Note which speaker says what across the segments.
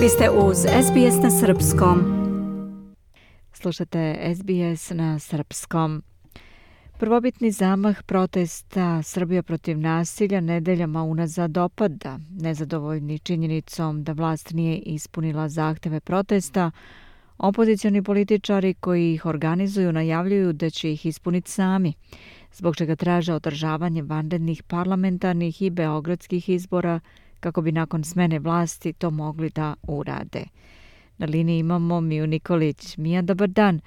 Speaker 1: Vi ste uz SBS na Srpskom. Slušate SBS na Srpskom. Prvobitni zamah protesta Srbija protiv nasilja nedeljama unazad opada, nezadovoljni činjenicom da vlast nije ispunila zahteve protesta, opozicioni političari koji ih organizuju najavljuju da će ih ispuniti sami, zbog čega traže održavanje vanrednih parlamentarnih i beogradskih izbora kako bi nakon smene vlasti to mogli da urade. Na liniji imamo Miju Nikolić. Mija, dobar dan.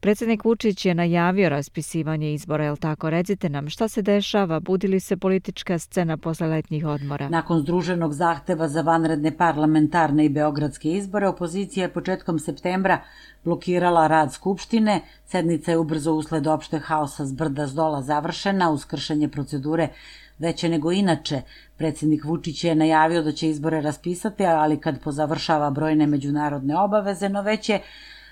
Speaker 1: Predsednik Vučić je najavio raspisivanje izbora, je li tako? Recite nam, šta se dešava? Budi li se politička scena posle letnjih odmora?
Speaker 2: Nakon združenog zahteva za vanredne parlamentarne i beogradske izbore, opozicija je početkom septembra blokirala rad Skupštine. Sednica je ubrzo usled opšte haosa s brda s dola završena uz kršenje procedure veće nego inače. Predsednik Vučić je najavio da će izbore raspisati, ali kad pozavršava brojne međunarodne obaveze, no već je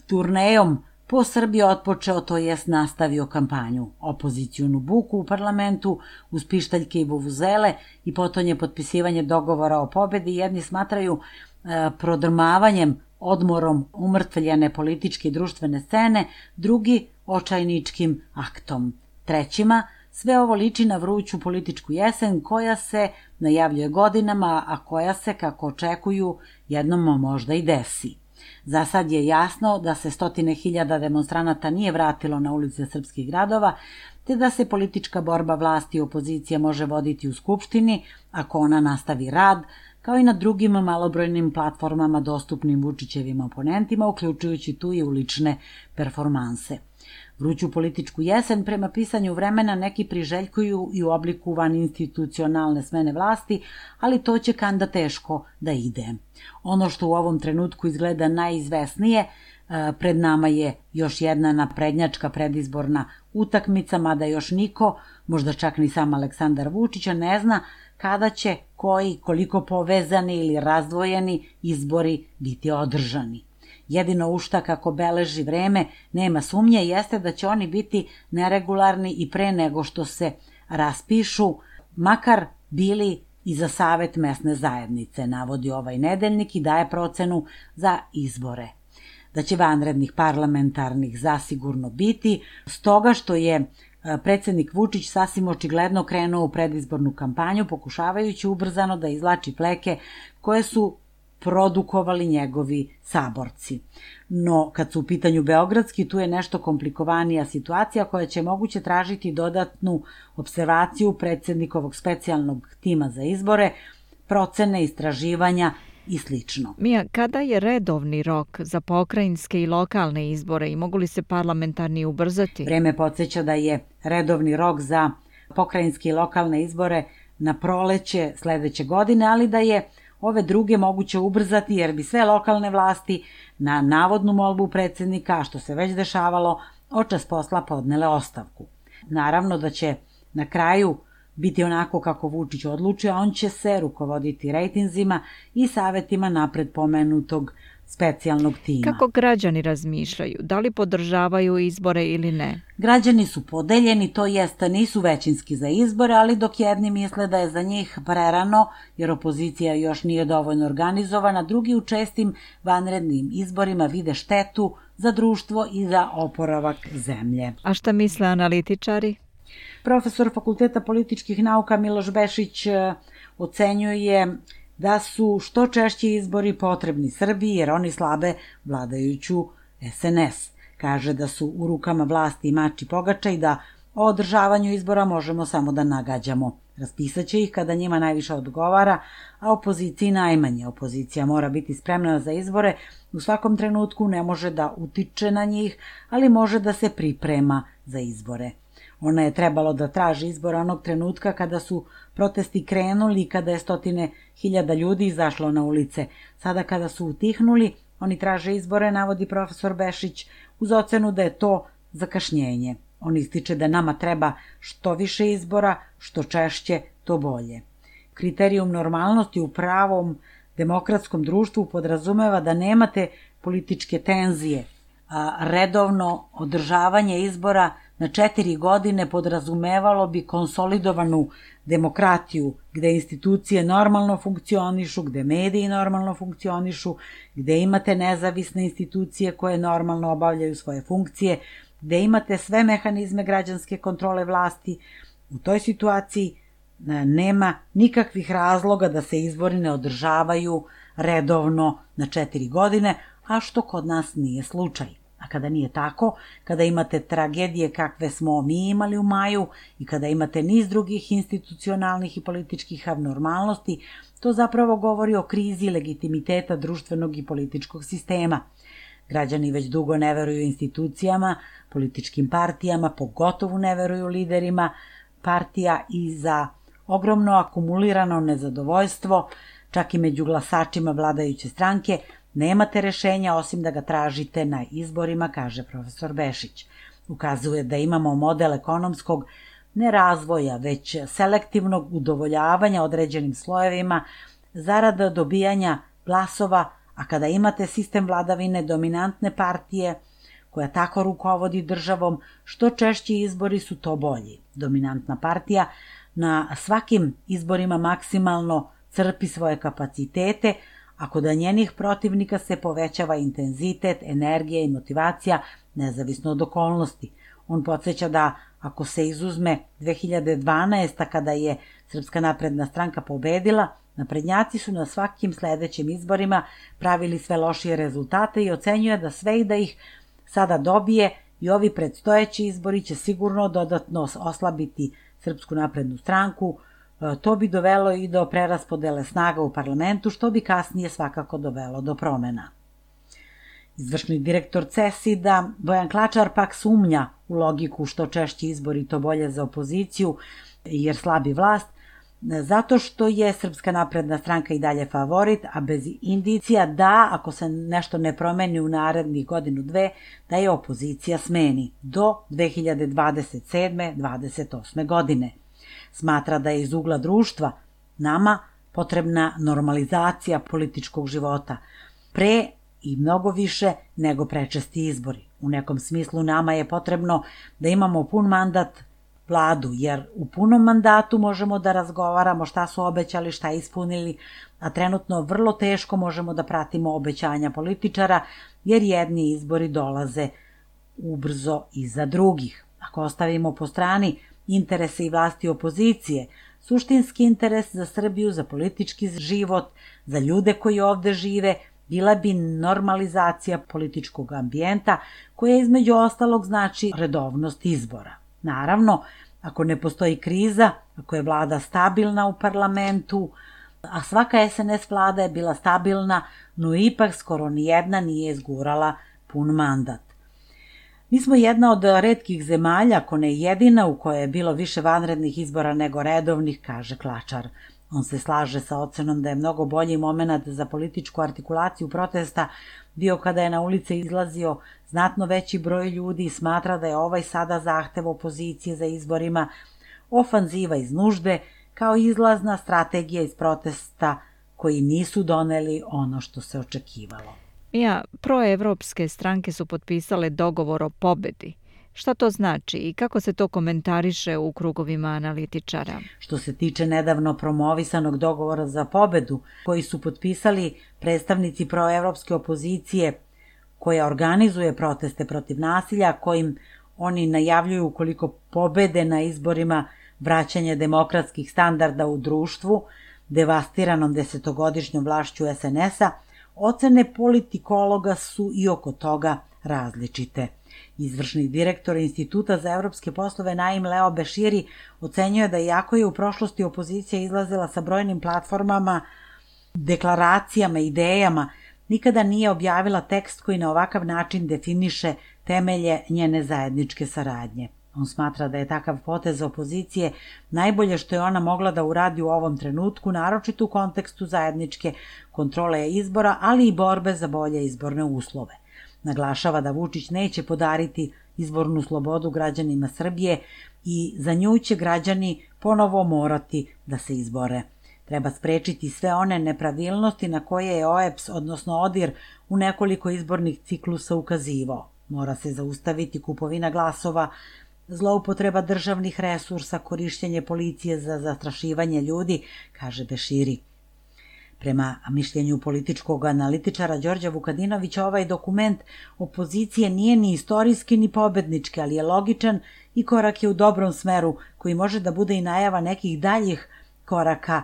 Speaker 2: turnejom po Srbiji otpočeo, to jest nastavio kampanju. Opozicijunu buku u parlamentu, uz pištaljke i buvuzele i potonje potpisivanje dogovora o pobedi, jedni smatraju e, prodrmavanjem, odmorom umrtveljene političke i društvene scene, drugi očajničkim aktom. Trećima – Sve ovo liči na vruću političku jesen koja se najavljuje godinama, a koja se, kako očekuju, jednom možda i desi. Za sad je jasno da se stotine hiljada demonstranata nije vratilo na ulice srpskih gradova, te da se politička borba vlasti i opozicije može voditi u Skupštini ako ona nastavi rad, kao i na drugim malobrojnim platformama dostupnim Vučićevim oponentima, uključujući tu i ulične performanse. Vruću političku jesen prema pisanju vremena neki priželjkuju i u obliku van institucionalne smene vlasti, ali to će kanda teško da ide. Ono što u ovom trenutku izgleda najizvesnije, e, pred nama je još jedna naprednjačka predizborna utakmica, mada još niko, možda čak ni sam Aleksandar Vučića, ne zna kada će koji, koliko povezani ili razdvojeni izbori biti održani. Jedino u šta kako beleži vreme nema sumnje jeste da će oni biti neregularni i pre nego što se raspišu, makar bili i za savet mesne zajednice, navodi ovaj nedeljnik i daje procenu za izbore da će vanrednih parlamentarnih zasigurno biti, stoga što je e, predsednik Vučić sasvim očigledno krenuo u predizbornu kampanju pokušavajući ubrzano da izlači pleke koje su produkovali njegovi saborci. No, kad su u pitanju Beogradski, tu je nešto komplikovanija situacija koja će moguće tražiti dodatnu observaciju predsednikovog specijalnog tima za izbore, procene, istraživanja i slično.
Speaker 1: Mija, kada je redovni rok za pokrajinske i lokalne izbore i mogu li se parlamentarni ubrzati?
Speaker 2: Vreme podsjeća da je redovni rok za pokrajinske i lokalne izbore na proleće sledeće godine, ali da je ove druge moguće ubrzati jer bi sve lokalne vlasti na navodnu molbu predsednika, što se već dešavalo, očas posla podnele ostavku. Naravno da će na kraju biti onako kako Vučić odluči, a on će se rukovoditi rejtinzima i savetima napred pomenutog specijalnog tima.
Speaker 1: Kako građani razmišljaju? Da li podržavaju izbore ili ne?
Speaker 2: Građani su podeljeni, to jeste nisu većinski za izbore, ali dok jedni misle da je za njih prerano, jer opozicija još nije dovoljno organizovana, drugi u čestim vanrednim izborima vide štetu za društvo i za oporavak zemlje.
Speaker 1: A šta misle analitičari?
Speaker 2: Profesor Fakulteta političkih nauka Miloš Bešić eh, ocenjuje da su što češći izbori potrebni Srbiji jer oni slabe vladajuću SNS. Kaže da su u rukama vlasti mači pogača i da o održavanju izbora možemo samo da nagađamo. Raspisaće ih kada njima najviše odgovara, a opoziciji najmanje. Opozicija mora biti spremna za izbore, u svakom trenutku ne može da utiče na njih, ali može da se priprema za izbore. Ona je trebalo da traži izbor onog trenutka kada su protesti krenuli i kada je stotine hiljada ljudi izašlo na ulice. Sada kada su utihnuli, oni traže izbore, navodi profesor Bešić, uz ocenu da je to zakašnjenje. On ističe da nama treba što više izbora, što češće, to bolje. Kriterijum normalnosti u pravom demokratskom društvu podrazumeva da nemate političke tenzije, a redovno održavanje izbora na četiri godine podrazumevalo bi konsolidovanu demokratiju, gde institucije normalno funkcionišu, gde mediji normalno funkcionišu, gde imate nezavisne institucije koje normalno obavljaju svoje funkcije, gde imate sve mehanizme građanske kontrole vlasti, u toj situaciji e, nema nikakvih razloga da se izbori ne održavaju redovno na četiri godine, a što kod nas nije slučaj. A kada nije tako, kada imate tragedije kakve smo mi imali u maju i kada imate niz drugih institucionalnih i političkih abnormalnosti, to zapravo govori o krizi legitimiteta društvenog i političkog sistema. Građani već dugo ne veruju institucijama, političkim partijama, pogotovo ne veruju liderima partija i za ogromno akumulirano nezadovoljstvo, čak i među glasačima vladajuće stranke, Nemate rešenja osim da ga tražite na izborima, kaže profesor Bešić. Ukazuje da imamo model ekonomskog ne razvoja, već selektivnog udovoljavanja određenim slojevima zarada dobijanja glasova, a kada imate sistem vladavine dominantne partije koja tako rukovodi državom, što češći izbori su to bolji. Dominantna partija na svakim izborima maksimalno crpi svoje kapacitete, ako da njenih protivnika se povećava intenzitet, energija i motivacija, nezavisno od okolnosti. On podsjeća da ako se izuzme 2012. kada je Srpska napredna stranka pobedila, naprednjaci su na svakim sledećim izborima pravili sve lošije rezultate i ocenjuje da sve i da ih sada dobije i ovi predstojeći izbori će sigurno dodatno oslabiti Srpsku naprednu stranku, to bi dovelo i do preraspodele snaga u parlamentu, što bi kasnije svakako dovelo do promena. Izvršni direktor CESID-a, Bojan Klačar, pak sumnja u logiku što češći izbori to bolje za opoziciju, jer slabi vlast, zato što je Srpska napredna stranka i dalje favorit, a bez indicija da, ako se nešto ne promeni u narednih godinu dve, da je opozicija smeni do 2027. 28. godine. Smatra da je iz ugla društva nama potrebna normalizacija političkog života, pre i mnogo više nego prečesti izbori. U nekom smislu nama je potrebno da imamo pun mandat vladu, jer u punom mandatu možemo da razgovaramo šta su obećali, šta ispunili, a trenutno vrlo teško možemo da pratimo obećanja političara, jer jedni izbori dolaze ubrzo iza drugih. Ako ostavimo po strani interese i vlasti opozicije, suštinski interes za Srbiju, za politički život, za ljude koji ovde žive, bila bi normalizacija političkog ambijenta koja između ostalog znači redovnost izbora. Naravno, ako ne postoji kriza, ako je vlada stabilna u parlamentu, a svaka SNS vlada je bila stabilna, no ipak skoro ni jedna nije izgurala pun mandat. Mi smo jedna od redkih zemalja, ako ne jedina, u kojoj je bilo više vanrednih izbora nego redovnih, kaže Klačar. On se slaže sa ocenom da je mnogo bolji moment za političku artikulaciju protesta bio kada je na ulice izlazio znatno veći broj ljudi i smatra da je ovaj sada zahtev opozicije za izborima ofanziva iz nužde kao izlazna strategija iz protesta koji nisu doneli ono što se očekivalo.
Speaker 1: Mija, proevropske stranke su potpisale dogovor o pobedi. Šta to znači i kako se to komentariše u krugovima analitičara?
Speaker 2: Što se tiče nedavno promovisanog dogovora za pobedu, koji su potpisali predstavnici proevropske opozicije koja organizuje proteste protiv nasilja, kojim oni najavljuju ukoliko pobede na izborima vraćanje demokratskih standarda u društvu, devastiranom desetogodišnjom vlašću SNS-a, Ocene politikologa su i oko toga različite. Izvršni direktor Instituta za evropske poslove Naim Leo Beširi ocenjuje da iako je u prošlosti opozicija izlazila sa brojnim platformama, deklaracijama, idejama, nikada nije objavila tekst koji na ovakav način definiše temelje njene zajedničke saradnje. On smatra da je takav potez opozicije najbolje što je ona mogla da uradi u ovom trenutku, naročito u kontekstu zajedničke kontrole izbora, ali i borbe za bolje izborne uslove. Naglašava da Vučić neće podariti izbornu slobodu građanima Srbije i za nju će građani ponovo morati da se izbore. Treba sprečiti sve one nepravilnosti na koje je OEPS, odnosno ODIR, u nekoliko izbornih ciklusa ukazivao. Mora se zaustaviti kupovina glasova zloupotreba državnih resursa, korišćenje policije za zastrašivanje ljudi, kaže Beširi. Prema mišljenju političkog analitičara Đorđa Vukadinovića, ovaj dokument opozicije nije ni istorijski ni pobednički, ali je logičan i korak je u dobrom smeru koji može da bude i najava nekih daljih koraka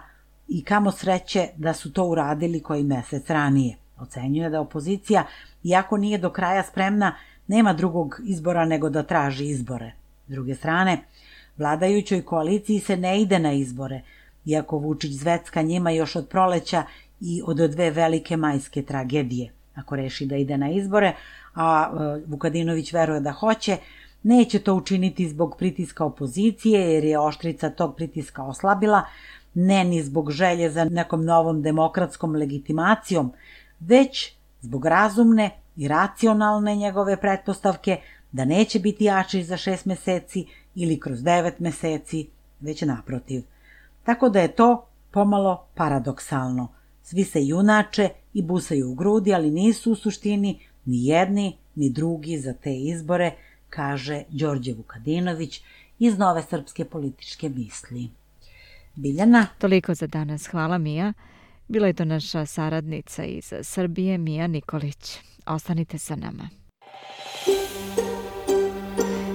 Speaker 2: i kamo sreće da su to uradili koji mesec ranije. Ocenjuje da opozicija, iako nije do kraja spremna, nema drugog izbora nego da traži izbore. S druge strane, vladajućoj koaliciji se ne ide na izbore, iako Vučić zvecka njima još od proleća i od dve velike majske tragedije. Ako reši da ide na izbore, a e, Vukadinović veruje da hoće, neće to učiniti zbog pritiska opozicije, jer je oštrica tog pritiska oslabila, ne ni zbog želje za nekom novom demokratskom legitimacijom, već zbog razumne i racionalne njegove pretpostavke da neće biti jači za šest meseci ili kroz devet meseci, već naprotiv. Tako da je to pomalo paradoksalno. Svi se junače i busaju u grudi, ali nisu u suštini ni jedni ni drugi za te izbore, kaže Đorđe Vukadinović iz Nove srpske političke misli. Biljana.
Speaker 1: Toliko za danas. Hvala Mija. Bila je to naša saradnica iz Srbije, Mija Nikolić. Ostanite sa nama.